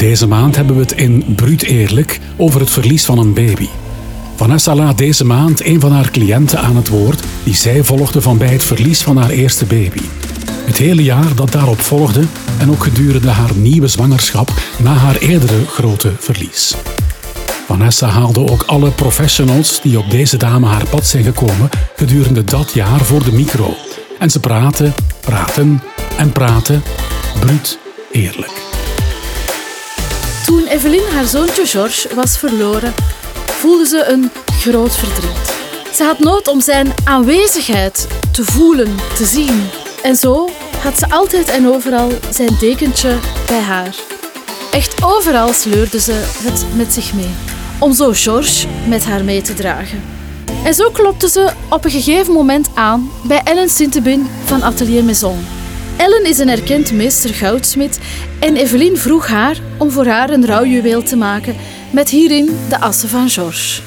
Deze maand hebben we het in Bruut Eerlijk over het verlies van een baby. Vanessa laat deze maand een van haar cliënten aan het woord die zij volgde van bij het verlies van haar eerste baby. Het hele jaar dat daarop volgde en ook gedurende haar nieuwe zwangerschap na haar eerdere grote verlies. Vanessa haalde ook alle professionals die op deze dame haar pad zijn gekomen gedurende dat jaar voor de micro. En ze praten, praten en praten, bruut eerlijk. Toen Evelien haar zoontje George was verloren, voelde ze een groot verdriet. Ze had nood om zijn aanwezigheid te voelen, te zien. En zo had ze altijd en overal zijn dekentje bij haar. Echt overal sleurde ze het met zich mee, om zo George met haar mee te dragen. En zo klopte ze op een gegeven moment aan bij Ellen Sintebin van Atelier Maison. Ellen is een erkend meester goudsmid en Evelien vroeg haar om voor haar een rouwjuweel te maken met hierin de assen van George.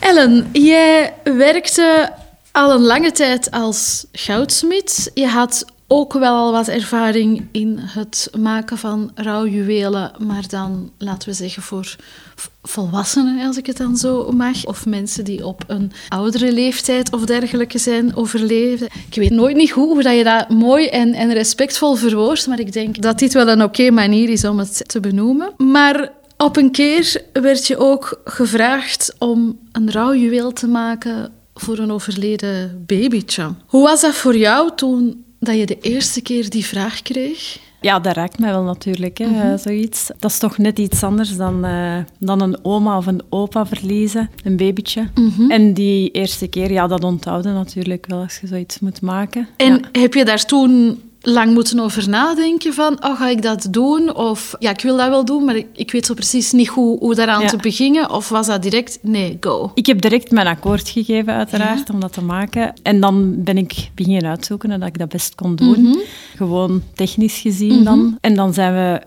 Ellen, jij werkte al een lange tijd als goudsmid. Je had ook wel al wat ervaring in het maken van rouwjuwelen, maar dan, laten we zeggen, voor volwassenen, als ik het dan zo mag, of mensen die op een oudere leeftijd of dergelijke zijn overleefd. Ik weet nooit niet hoe, hoe dat je dat mooi en, en respectvol verwoordt, maar ik denk dat dit wel een oké manier is om het te benoemen. Maar op een keer werd je ook gevraagd om een rouwjuweel te maken voor een overleden babytje. Hoe was dat voor jou toen dat je de eerste keer die vraag kreeg? Ja, dat raakt mij wel natuurlijk, hè, mhm. zoiets. Dat is toch net iets anders dan, uh, dan een oma of een opa verliezen, een babytje. Mhm. En die eerste keer, ja, dat onthouden natuurlijk wel als je zoiets moet maken. En heb je daar toen lang moeten over nadenken van, oh, ga ik dat doen? Of, ja, ik wil dat wel doen, maar ik, ik weet zo precies niet hoe, hoe daaraan te beginnen. Of was dat direct, nee, go? Ik heb direct mijn akkoord gegeven, uiteraard, om dat te maken. En dan ben ik beginnen uitzoeken dat ik dat best kon doen. Mhm. Gewoon technisch gezien dan. Mhm. En dan zijn we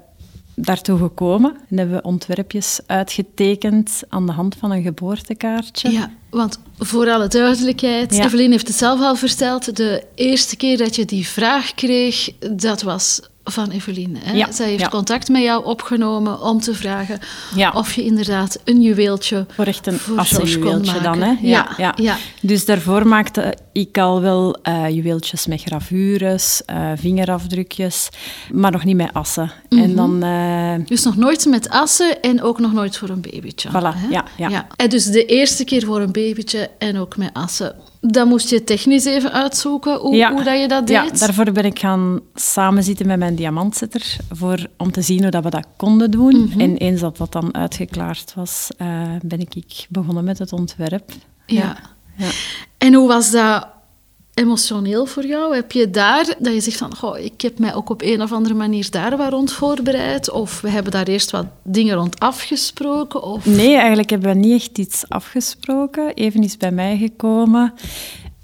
daartoe gekomen en hebben we ontwerpjes uitgetekend aan de hand van een geboortekaartje. Ja, want voor alle duidelijkheid, ja. Evelien heeft het zelf al verteld, de eerste keer dat je die vraag kreeg, dat was van Evelien. Hè? Ja, Zij heeft contact met jou opgenomen om te vragen of je inderdaad een juweeltje voor echt een assenjuweeltje dan. Hè? Ja, ja. Dus daarvoor maakte ik al wel uh, juweeltjes met gravures, uh, vingerafdrukjes, maar nog niet met assen. en mhm. dan, uh... Dus nog nooit met assen en ook nog nooit voor een babytje. Voilà, hè? Ja, ja. En dus de eerste keer voor een babytje en ook met assen. Dan moest je technisch even uitzoeken hoe, hoe dat je dat deed. Ja, daarvoor ben ik gaan samenzitten met mijn diamantzetter voor, om te zien hoe dat we dat konden doen. Mhm. En eens dat dat dan uitgeklaard was, ben ik begonnen met het ontwerp. ja. Ja. En hoe was dat emotioneel voor jou? Heb je daar dat je zegt van, goh, ik heb mij ook op een of andere manier daar wat rond voorbereid? Of we hebben daar eerst wat dingen rond afgesproken? Of... Nee, eigenlijk hebben we niet echt iets afgesproken. Even is bij mij gekomen.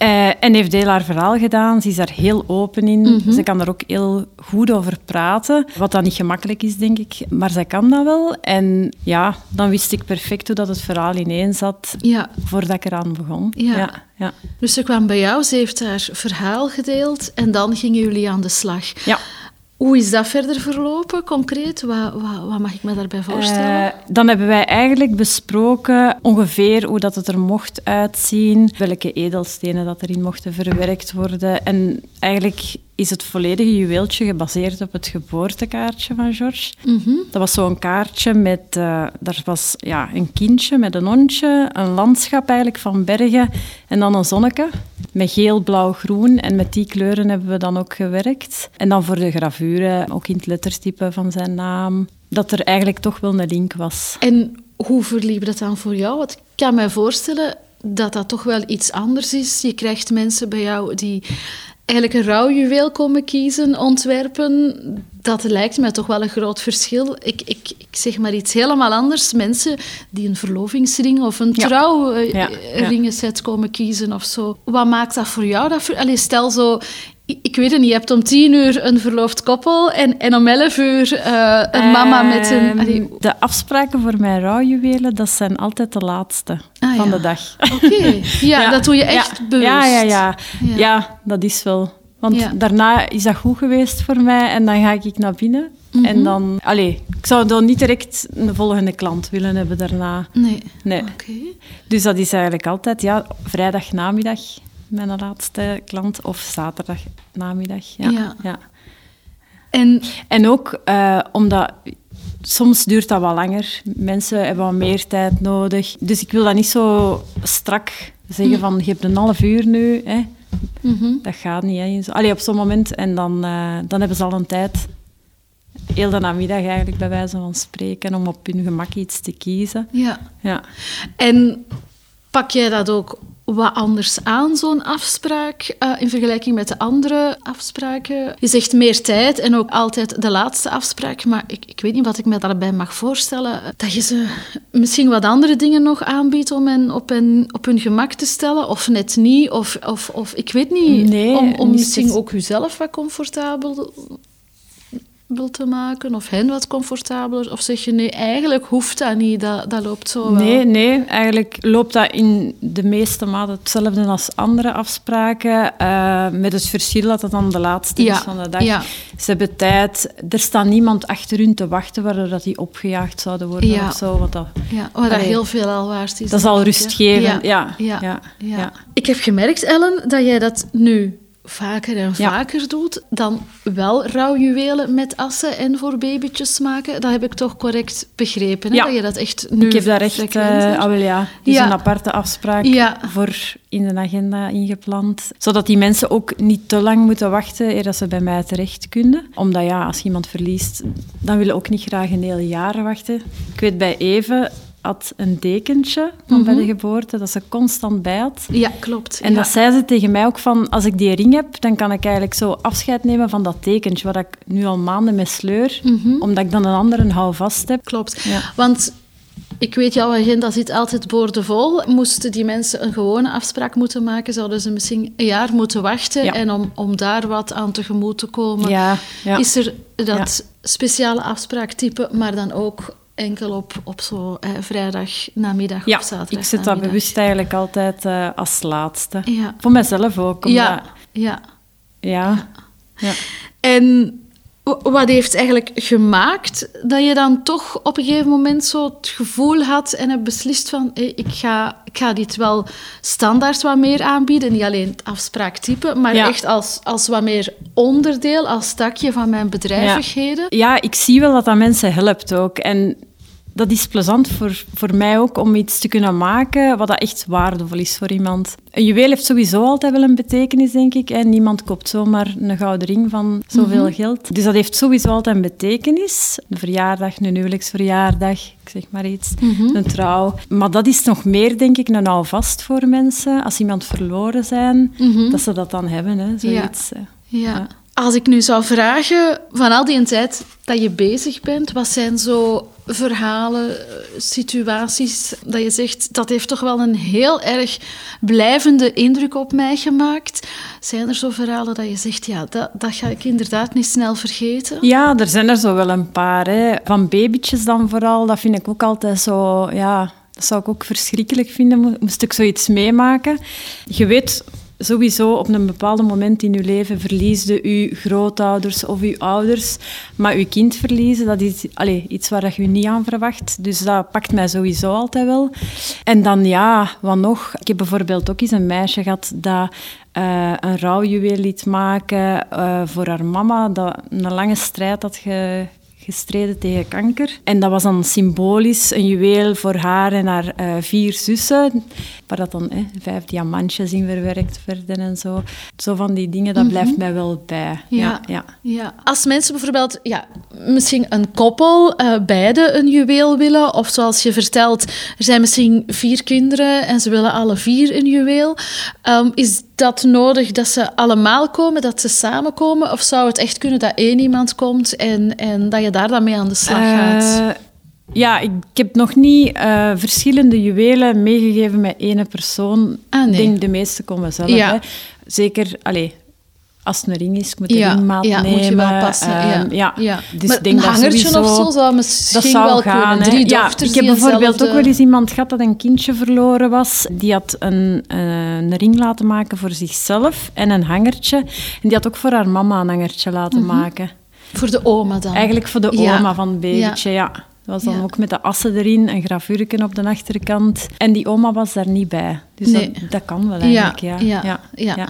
Uh, en heeft heel haar verhaal gedaan. Ze is daar heel open in. Mhm. Ze kan er ook heel goed over praten. Wat dan niet gemakkelijk is, denk ik. Maar zij kan dat wel. En ja, dan wist ik perfect hoe dat het verhaal ineen zat ja. voordat ik eraan begon. Ja. ja. Ja, Dus ze kwam bij jou, ze heeft haar verhaal gedeeld en dan gingen jullie aan de slag. Ja. Hoe is dat verder verlopen, concreet? Wat, wat, wat mag ik me daarbij voorstellen? Uh, dan hebben wij eigenlijk besproken ongeveer hoe dat het er mocht uitzien, welke edelstenen dat erin mochten verwerkt worden. En eigenlijk is het volledige juweeltje gebaseerd op het geboortekaartje van George. Mhm. Dat was zo'n kaartje met... Uh, daar was ja, een kindje met een hondje, een landschap eigenlijk van bergen en dan een zonneke met geel, blauw, groen. En met die kleuren hebben we dan ook gewerkt. En dan voor de gravure, ook in het lettertype van zijn naam, dat er eigenlijk toch wel een link was. En hoe verliep dat dan voor jou? Want ik kan me voorstellen dat dat toch wel iets anders is. Je krijgt mensen bij jou die eigenlijk een rouwjuweel komen kiezen, ontwerpen, dat lijkt mij toch wel een groot verschil. Ik, ik, ik zeg maar iets helemaal anders. Mensen die een verlovingsring of een trouwringenset komen kiezen of zo. Wat maakt dat voor jou? Dat Allee, stel zo, ik weet het niet, je hebt om tien uur een verloofd koppel en, en om elf uur uh, een mama met een... Ehm, de afspraken voor mijn rouwjuwelen, dat zijn altijd de laatste ah, van de dag. Oké, ja, dat doe je echt bewust. Ja, ja, ja, dat is wel... Want daarna is dat goed geweest voor mij en dan ga ik naar binnen. Mhm. En dan, allee, ik zou dan niet direct een volgende klant willen hebben daarna. Nee. Nee. Oké. Dus dat is eigenlijk altijd, ja, vrijdag namiddag mijn laatste klant of zaterdag namiddag. Ja. Ja. ja. En En ook eh, omdat soms duurt dat wat langer. Mensen hebben wat meer tijd nodig. Dus ik wil dat niet zo strak zeggen van je hebt een half uur nu. Hè. mhm. Dat gaat niet. Hè. Allee, op zo'n moment. En dan, eh, dan hebben ze al een tijd, heel de namiddag eigenlijk, bij wijze van spreken, om op hun gemak iets te kiezen. ja. Ja. En pak jij dat ook wat anders aan, zo'n afspraak, eh, in vergelijking met de andere afspraken? Je zegt meer tijd en ook altijd de laatste afspraak, maar ik, ik weet niet wat ik me daarbij mag voorstellen. Dat je ze misschien wat andere dingen nog aanbiedt om hen op, hen, op hun gemak te stellen, of net niet, of, of, of ik weet niet, Nee, om, om misschien ook jezelf wat comfortabel wil te maken, of hen wat comfortabeler, of zeg je nee, eigenlijk hoeft dat niet, dat, dat loopt zo wel. Nee, nee, eigenlijk loopt dat in de meeste maanden hetzelfde als andere afspraken. eh, met het verschil dat het dan de laatste Ja, is van de dag. ja. Ze hebben tijd. Er staat niemand achter hun te wachten waardoor dat die opgejaagd zouden worden Ja. of zo. Want dat, Ja, wat dat heel veel al waard is. dat is al denk ik, hè. rustgevend. Ja, Ja, ja, ja. ja. Ik heb gemerkt, Ellen, dat jij dat nu vaker en Ja. vaker doet. Dan wel rouwjuwelen met assen en voor babytjes maken. Dat heb ik toch correct begrepen, hè? Ja. Dat je dat echt nu Ik heb daar echt... ah, wel ja, dus Ja. een aparte afspraak voor in de agenda ingepland. Zodat die mensen ook niet te lang moeten wachten eer dat ze bij mij terecht kunnen. Omdat ja, als iemand verliest, dan willen ook niet graag een heel jaar wachten. Ik weet bij Eve had een dekentje van bij de geboorte dat ze constant bij had. Ja, klopt. En ja. dat zei ze tegen mij ook van, als ik die ring heb, dan kan ik eigenlijk zo afscheid nemen van dat tekentje waar ik nu al maanden mee sleur, omdat ik dan een andere hou vast heb. Klopt. Ja. Want ik weet, jouw agenda zit altijd boordevol. Moesten die mensen een gewone afspraak moeten maken, zouden ze misschien een jaar moeten wachten. Ja. En om, om daar wat aan tegemoet te komen, Ja, ja. is er dat speciale afspraaktype, maar dan ook enkel op, op zo eh, vrijdag namiddag Ja, of zaterdag ik zet dat bewust eigenlijk altijd eh, als laatste. Ja. Voor mezelf ook. Omdat, Ja, ja. ja. ja. En wat heeft eigenlijk gemaakt dat je dan toch op een gegeven moment zo het gevoel had en hebt beslist van hé, ik, ga, ik ga dit wel standaard wat meer aanbieden. Niet alleen het afspraaktype, maar Ja. echt als, als wat meer onderdeel, als takje van mijn bedrijvigheden. Ja, ik zie wel dat dat mensen helpt ook. En dat is plezant voor, voor mij ook om iets te kunnen maken wat dat echt waardevol is voor iemand. Een juweel heeft sowieso altijd wel een betekenis, denk ik. En niemand koopt zomaar een gouden ring van zoveel Mhm. geld. Dus dat heeft sowieso altijd een betekenis. Een verjaardag, een huwelijksverjaardag, ik zeg maar iets. Mhm. Een trouw. Maar dat is nog meer, denk ik, een houvast voor mensen. Als iemand verloren zijn, dat ze dat dan hebben, hè, zoiets. Ja. Ja. Als ik nu zou vragen, van al die tijd dat je bezig bent, wat zijn zo verhalen, eh, situaties dat je zegt, dat heeft toch wel een heel erg blijvende indruk op mij gemaakt? Zijn er zo verhalen dat je zegt, ja, dat, dat ga ik inderdaad niet snel vergeten? Ja, er zijn er zo wel een paar. Hè. Van babytjes dan vooral, dat vind ik ook altijd zo... Ja, dat zou ik ook verschrikkelijk vinden, mo- moest ik zoiets meemaken. Je weet sowieso op een bepaald moment in je leven verliesde je grootouders of je ouders. Maar je kind verliezen, dat is allez, iets waar je je niet aan verwacht. Dus dat pakt mij sowieso altijd wel. En dan ja, wat nog? Ik heb bijvoorbeeld ook eens een meisje gehad dat eh, een rouwjuweel liet maken eh, voor haar mama, dat een lange strijd had ge, gestreden tegen kanker. En dat was dan symbolisch een juweel voor haar en haar eh, vier zussen, waar dat dan eh, vijf diamantjes in verwerkt werden en zo. Zo van die dingen, dat blijft mij wel bij. Ja, ja. Ja. Als mensen bijvoorbeeld, ja, misschien een koppel, eh, beide een juweel willen, of zoals je vertelt, er zijn misschien vier kinderen en ze willen alle vier een juweel, Ehm, is dat nodig dat ze allemaal komen, dat ze samenkomen, of zou het echt kunnen dat één iemand komt en, en dat je daar dan mee aan de slag gaat? Eh, ja, ik, ik heb nog niet eh, verschillende juwelen meegegeven met ene persoon. Ah, nee. Ik denk de meeste komen zelf. Ja. Hè. Zeker, allee, als het een ring is, ik moet de Ja, ringmaat ja, nemen. moet je wel passen, Ehm, ja. Ja. Dus Maar ik denk een dat hangertje sowieso, of zo zou misschien dat zou wel gaan, kunnen. Drie ja, Ik heb bijvoorbeeld ook wel eens iemand gehad dat een kindje verloren was. Die had een, eh, een ring laten maken voor zichzelf en een hangertje. En die had ook voor haar mama een hangertje laten maken. Voor de oma dan. Eigenlijk voor de Mhm. Oma van het babytje, ja. Dat was dan Ja. ook met de assen erin, een gravurken op de achterkant. En die oma was daar niet bij. Dus Nee. dat, dat kan wel eigenlijk, ja. ja, ja.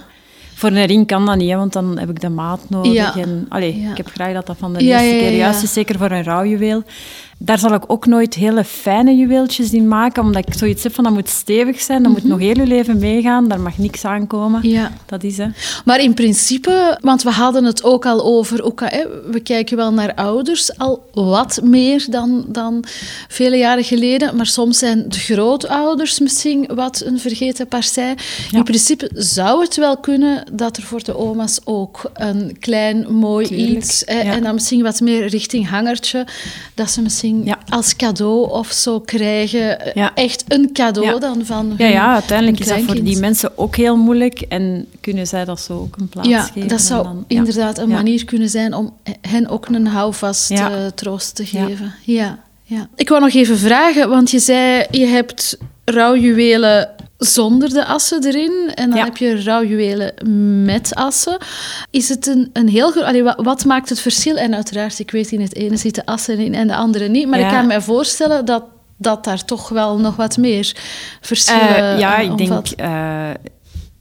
Voor een ring kan dat niet, hè, want dan heb ik de maat nodig. Ja. En, allee, Ja. Ik heb graag dat dat van de eerste keer ja. juist is, zeker voor een rouwjuweel. Daar zal ik ook nooit hele fijne juweeltjes in maken, omdat ik zoiets heb van dat moet stevig zijn, dat moet nog heel je leven meegaan, daar mag niks aankomen. Mhm. Ja. Dat is hè. Maar in principe, want we hadden het ook al over, ook, hè, we kijken wel naar ouders al wat meer dan, dan vele jaren geleden, maar soms zijn de grootouders misschien wat een vergeten partij. Ja. In principe zou het wel kunnen dat er voor de oma's ook een klein mooi Tuurlijk, iets, hè, ja. en dan misschien wat meer richting hangertje, dat ze misschien Ja. als cadeau of zo krijgen. Ja. Echt een cadeau Ja. dan van Ja, hun- ja, uiteindelijk is dat voor die mensen ook heel moeilijk en kunnen zij dat zo ook een plaats Ja, geven. dat zou dan- ja. inderdaad een Ja. manier kunnen zijn om hen ook een houvast Ja. eh, troost te Ja. geven. Ja. Ja, Ik wou nog even vragen, want je zei je hebt rouwjuwelen zonder de assen erin en dan Ja. heb je rouwjuwelen met assen. Is het een, een heel groot... allee, wat, wat maakt het verschil? En uiteraard, ik weet in het ene zitten assen in en de andere niet, maar Ja. ik kan me voorstellen dat, dat daar toch wel nog wat meer verschillen Eh, ja, ik denk... eh,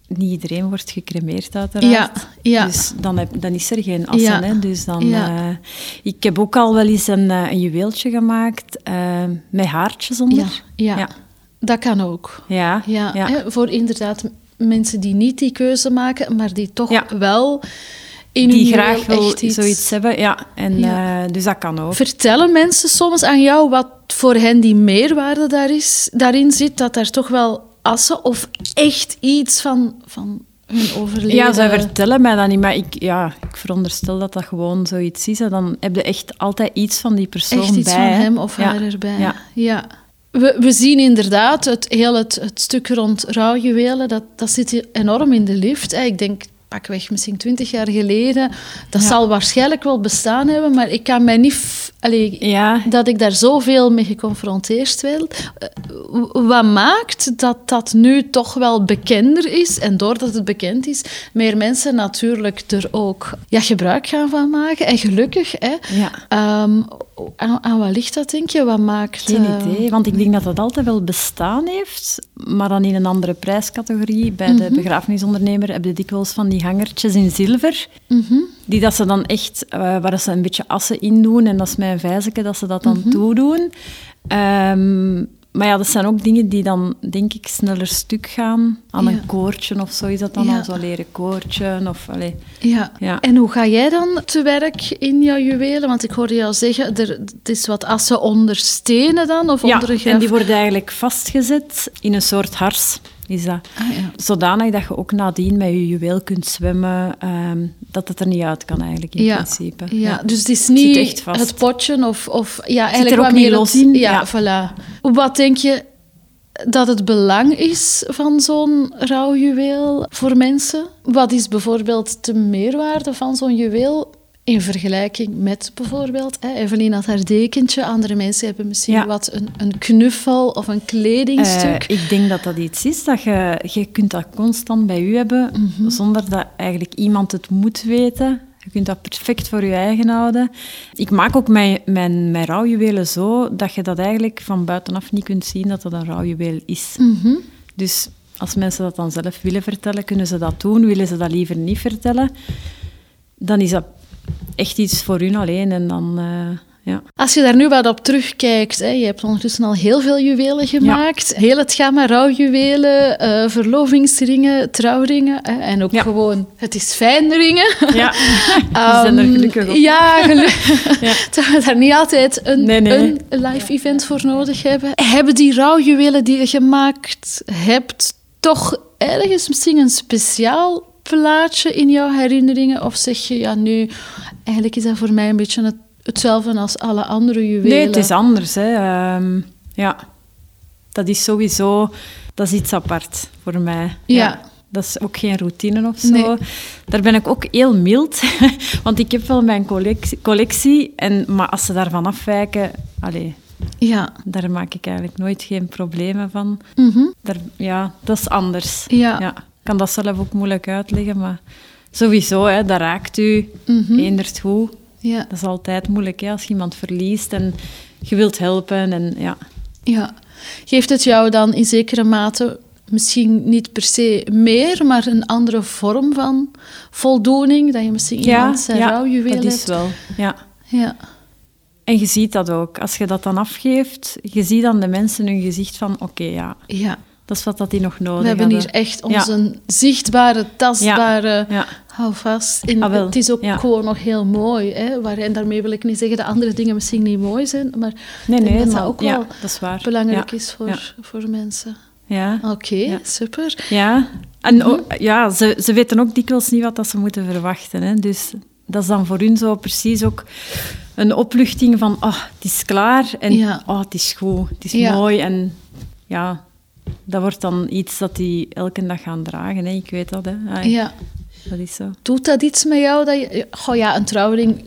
niet iedereen wordt gecremeerd, uiteraard. Ja, ja. Dus dan, heb, dan is er geen assen. Ja. Hè? Dus dan, Ja. eh, ik heb ook al wel eens een, een juweeltje gemaakt met haartjes onder. ja, ja. Dat kan ook. Ja, Ja, ja. Hè, voor inderdaad mensen die niet die keuze maken, maar die toch Ja. wel in die hun graag wil iets... zoiets hebben. Ja. En, Ja. eh, dus dat kan ook. Vertellen mensen soms aan jou wat voor hen die meerwaarde daar is, daarin zit, dat daar toch wel assen of echt iets van, van hun overleven... Ja, zij vertellen mij dat niet, maar ik, ja, ik veronderstel dat dat gewoon zoiets is. En dan heb je echt altijd iets van die persoon Echt iets bij. van hè. hem of Ja. haar erbij. Ja. Ja. We, we zien inderdaad het, heel het, het stuk rond rouwjuwelen, dat, dat zit enorm in de lift. Ik denk, pakweg misschien twintig jaar geleden, dat Ja. zal waarschijnlijk wel bestaan hebben, maar ik kan mij niet... f- Allee, Ja, dat ik daar zoveel mee geconfronteerd werd. Eh, Wat maakt dat dat nu toch wel bekender is? En doordat het bekend is, meer mensen natuurlijk er ook ja, gebruik gaan van maken. En gelukkig, hè. ja. Ehm, aan, aan wat ligt dat, denk je? Wat maakt... Geen eh, idee, want ik denk dat dat altijd wel bestaan heeft, maar dan in een andere prijscategorie. Bij Mhm. de begrafenisondernemer heb je dikwijls van die hangertjes in zilver, mhm. die dat ze dan echt, eh, waar ze een beetje assen in doen, en dat is mijn vijzeke dat ze dat dan Mhm. toedoen. Ehm, maar ja, dat zijn ook dingen die dan, denk ik, sneller stuk gaan. Aan Ja. een koortje of zo is dat dan Ja. al zo'n leren koortje. Of. Ja. Ja. En hoe ga jij dan te werk in jouw juwelen? Want ik hoorde jou zeggen, er, het is wat assen onder stenen dan? Of Ja, onder een en die worden eigenlijk vastgezet in een soort hars. Is dat. Ah, ja. Zodanig dat je ook nadien met je juweel kunt zwemmen, ehm, dat het er niet uit kan eigenlijk in ja. principe. Ja, dus het is niet echt vast. het potje of... of ja, eigenlijk er ook wat meer los het- in? Ja, Ja. voilà. Wat denk je dat het belang is van zo'n rouwjuweel voor mensen? Wat is bijvoorbeeld de meerwaarde van zo'n juweel in vergelijking met bijvoorbeeld... Hè, Evelien had haar dekentje, andere mensen hebben misschien Ja. wat een, een knuffel of een kledingstuk. Eh, ik denk dat dat iets is dat je, je kunt dat constant bij je hebben, Mhm. zonder dat eigenlijk iemand het moet weten. Je kunt dat perfect voor je eigen houden. Ik maak ook mijn, mijn, mijn rouwjuwelen zo dat je dat eigenlijk van buitenaf niet kunt zien dat dat een rouwjuweel is. Mhm. Dus als mensen dat dan zelf willen vertellen, kunnen ze dat doen. Willen ze dat liever niet vertellen, dan is dat echt iets voor hun alleen. En dan, eh, ja. Als je daar nu wat op terugkijkt, hè, je hebt ondertussen al heel veel juwelen gemaakt. Heel het gamma rouwjuwelen, eh verlovingsringen, trouwringen. Hè, en ook Ja. gewoon, het is fijn ringen. ja, die zijn er Ehm, gelukkig op. Ja, gelukkig. Ja. Dat we daar niet altijd een, Nee, nee. een live event voor nodig hebben. Hebben die rouwjuwelen die je gemaakt hebt, toch ergens misschien een speciaal plaatje in jouw herinneringen? Of zeg je, ja, nu, eigenlijk is dat voor mij een beetje het, hetzelfde als alle andere juwelen? Nee, het is anders. Hè. Ehm, ja, dat is sowieso dat is iets apart voor mij. Ja. Dat is ook geen routine of zo. Nee. Daar ben ik ook heel mild. Want ik heb wel mijn collectie, collectie en, maar als ze daarvan afwijken... Allee, Ja. daar maak ik eigenlijk nooit geen problemen van. Mhm. Daar, ja, dat is anders. Ja. Kan dat zelf ook moeilijk uitleggen, maar sowieso, hè, dat raakt u eenderd hoe. Ja. Dat is altijd moeilijk hè, als je iemand verliest en je wilt helpen. En, ja. Ja. Geeft het jou dan in zekere mate misschien niet per se meer, maar een andere vorm van voldoening? Dat je misschien iemand zijn rouwjuweel dat is wel. Ja. Ja. En je ziet dat ook. Als je dat dan afgeeft, je ziet dan de mensen hun gezicht van oké, ja, ja. Dat is wat dat die nog nodig We hebben hier echt onze zichtbare, tastbare Ja. hou vast. En Ah, het is ook gewoon nog heel mooi. Hè? Waar, en daarmee wil ik niet zeggen dat andere dingen misschien niet mooi zijn, maar Nee, nee, dat maar- dat ook wel dat is waar. belangrijk is voor, voor mensen. Ja. Oké, super. Ja, en Mhm. ja, ze, ze weten ook dikwijls niet wat dat ze moeten verwachten. Hè. Dus dat is dan voor hun zo precies ook een opluchting van, oh, het is klaar en Ja. oh, het is goed, het is Ja. mooi. En ja, dat wordt dan iets dat die elke dag gaan dragen. Hè. Ik weet dat, hè. Ai, Ja. Dat is zo. Doet dat iets met jou? Dat je, goh ja, een trouwring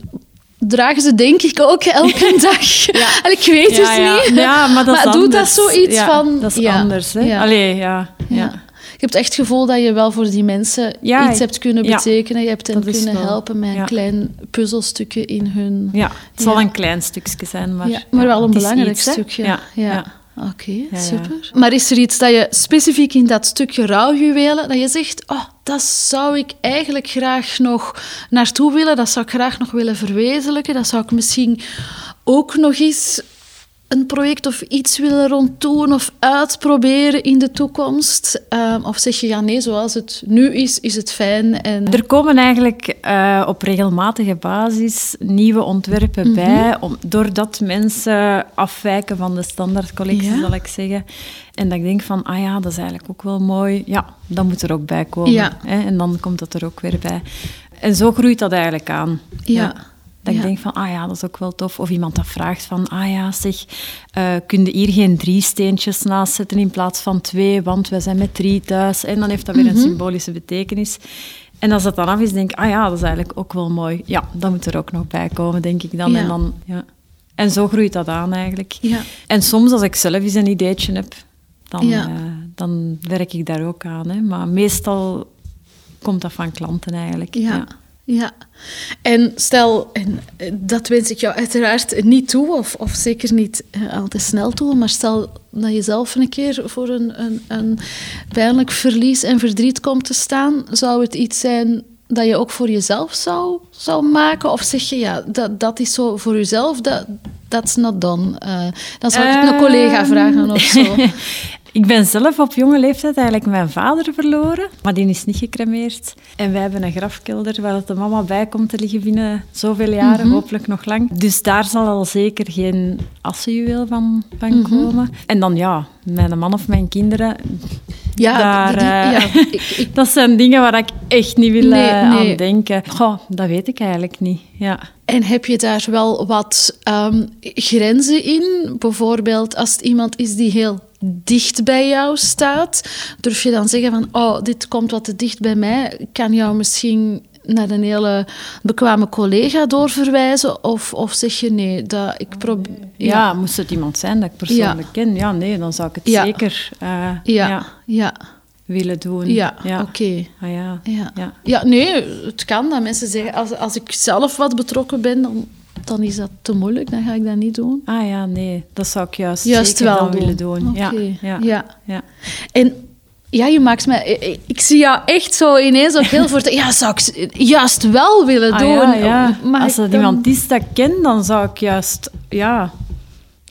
dragen ze denk ik ook elke dag. En ik weet ja, het ja. niet. Ja, maar dat is doet dat zoiets Ja, van... Dat is ja, anders, hè. Ja. Allee, ja. ja. Ja. Je hebt echt het gevoel dat je wel voor die mensen Ja, iets hebt kunnen ja. betekenen. Je hebt hen Dat kunnen helpen met een ja. klein puzzelstukje in hun... Ja, het zal Ja. een klein stukje zijn, maar... Ja, maar wel een het belangrijk iets, stukje. Ja, Oké, ja. super. Maar is er iets dat je specifiek in dat stukje rouwjuwelen, dat je zegt, oh, dat zou ik eigenlijk graag nog naartoe willen, dat zou ik graag nog willen verwezenlijken, dat zou ik misschien ook nog eens een project of iets willen ronddoen of uitproberen in de toekomst? Ehm, of zeg je, ja nee, zoals het nu is, is het fijn. En... Er komen eigenlijk eh, op regelmatige basis nieuwe ontwerpen Mhm. bij, om, doordat mensen afwijken van de standaardcollectie, Ja. zal ik zeggen. En dat ik denk van, ah ja, dat is eigenlijk ook wel mooi. Ja, dat moet er ook bij komen. Ja. Hè? En dan komt dat er ook weer bij. En zo groeit dat eigenlijk aan. Ja. Dat ik denk van, ah ja, dat is ook wel tof. Of iemand dat vraagt van, ah ja, zeg, eh kun je hier geen drie steentjes naast zetten in plaats van twee, want wij zijn met drie thuis. En dan heeft dat weer Mhm. een symbolische betekenis. En als dat dan af is, denk ik, ah ja, dat is eigenlijk ook wel mooi. Ja, dat moet er ook nog bij komen, denk ik dan. Ja. En, dan ja. en zo groeit dat aan eigenlijk. Ja. En soms, als ik zelf eens een ideetje heb, dan, Ja. eh, dan werk ik daar ook aan. Hè. Maar meestal komt dat van klanten eigenlijk. Ja. Ja. En stel, en eh, dat wens ik jou uiteraard niet toe, of, of zeker niet eh, al te snel toe, maar stel dat je zelf een keer voor een, een, een pijnlijk verlies en verdriet komt te staan, zou het iets zijn dat je ook voor jezelf zou, zou maken? Of zeg je, ja, dat, dat is zo voor jezelf, dat that's not done. Eh, dan zou ik het een Ehm. collega vragen of zo. Ik ben zelf op jonge leeftijd eigenlijk mijn vader verloren, maar die is niet gecremeerd. En wij hebben een grafkelder waar de mama bij komt te liggen binnen zoveel jaren, Mhm. hopelijk nog lang. Dus daar zal al zeker geen assenjuweel van, van Mhm. komen. En dan ja, mijn man of mijn kinderen, Ja, daar, die- die- eh, ja, ik, ik, dat zijn dingen waar ik echt niet wil Nee, eh, nee. aan denken. Goh, dat weet ik eigenlijk niet. Ja. En heb je daar wel wat ehm, grenzen in? Bijvoorbeeld als het iemand is die heel dicht bij jou staat, durf je dan zeggen van, oh, dit komt wat te dicht bij mij, ik kan jou misschien naar een hele bekwame collega doorverwijzen? Of, of zeg je nee, dat ik probeer... Ja. moest het iemand zijn dat ik persoonlijk ken, ja, nee, dan zou ik het Ja. zeker eh, ja, ja, ja, ja, willen doen. oké. Ah, ja. Ja. Ja. Ja, nee, het kan dat mensen zeggen, als, als ik zelf wat betrokken ben, dan, dan is dat te moeilijk, dan ga ik dat niet doen. Ah ja, nee, dat zou ik juist, Juist zeker wel dan willen doen. Ja, Oké, ja, ja. ja. En ja, je maakt me... Ik, ik zie jou echt zo ineens ook heel voor... Ja, zou ik juist wel willen Ah, doen. ja, ja. Mag Als dat iemand is dat ik ken, dan zou ik juist ja,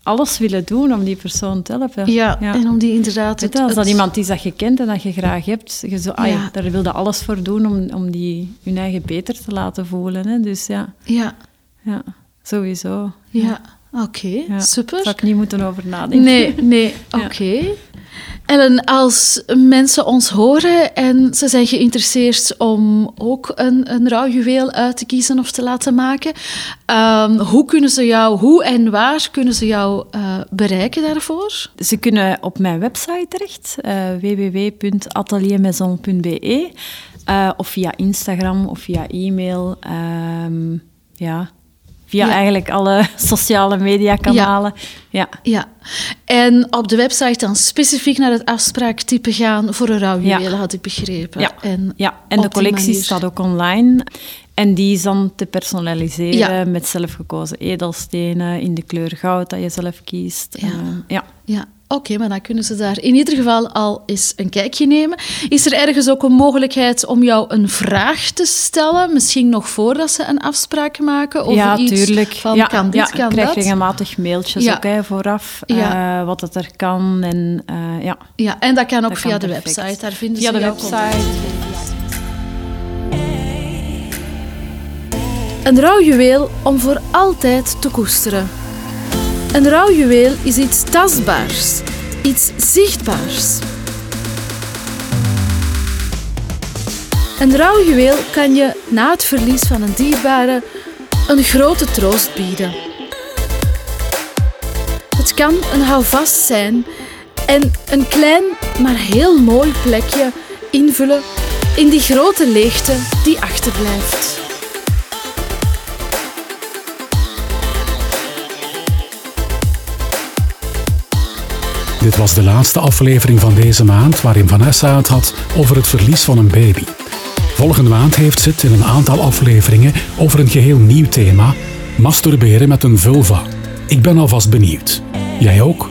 alles willen doen om die persoon te helpen. Ja, en om die inderdaad... Het- als dat het- iemand is dat je kent en dat je graag hebt, je zo, ah ja, Ja. daar wil je alles voor doen om, om die hun eigen beter te laten voelen. Hè. Dus ja, Ja, ja, sowieso. ja. Oké, Ja. super. Daar zou ik niet moeten over nadenken. Nee, nee, Ja. oké. Ellen, als mensen ons horen en ze zijn geïnteresseerd om ook een, een rouwjuweel uit te kiezen of te laten maken, ehm, hoe kunnen ze jou, hoe en waar kunnen ze jou uh, bereiken daarvoor? Ze kunnen op mijn website terecht, uh, www.ateliermaison.be, uh, of via Instagram of via e-mail. Um, ja, Via ja. eigenlijk alle sociale mediakanalen. Ja. ja. ja. En op de website dan specifiek naar het afspraaktype gaan voor een rouwjuwelen, ja. had ik begrepen. Ja, en, ja. en de collectie staat ook online. En die is dan te personaliseren met zelfgekozen edelstenen in de kleur goud dat je zelf kiest. Ja. Uh, ja. Oké, maar dan kunnen ze daar in ieder geval al eens een kijkje nemen. Is er ergens ook een mogelijkheid om jou een vraag te stellen? Misschien nog voordat ze een afspraak maken? Over ja, iets tuurlijk. Van, ja, kan dit, ja, kan ik krijg dat? regelmatig mailtjes ja. ook hè, vooraf. Ja. Uh, wat het er kan. En, uh, ja. ja, en dat kan ook dat via kan de perfect. website. Daar vinden via ze de website. Een rouwjuweel om voor altijd te koesteren. Een rouwjuweel is iets tastbaars, iets zichtbaars. Een rouwjuweel kan je na het verlies van een dierbare een grote troost bieden. Het kan een houvast zijn en een klein maar heel mooi plekje invullen in die grote leegte die achterblijft. Dit was de laatste aflevering van deze maand waarin Vanessa het had over het verlies van een baby. Volgende maand heeft ze het in een aantal afleveringen over een geheel nieuw thema: masturberen met een vulva. Ik ben alvast benieuwd. Jij ook?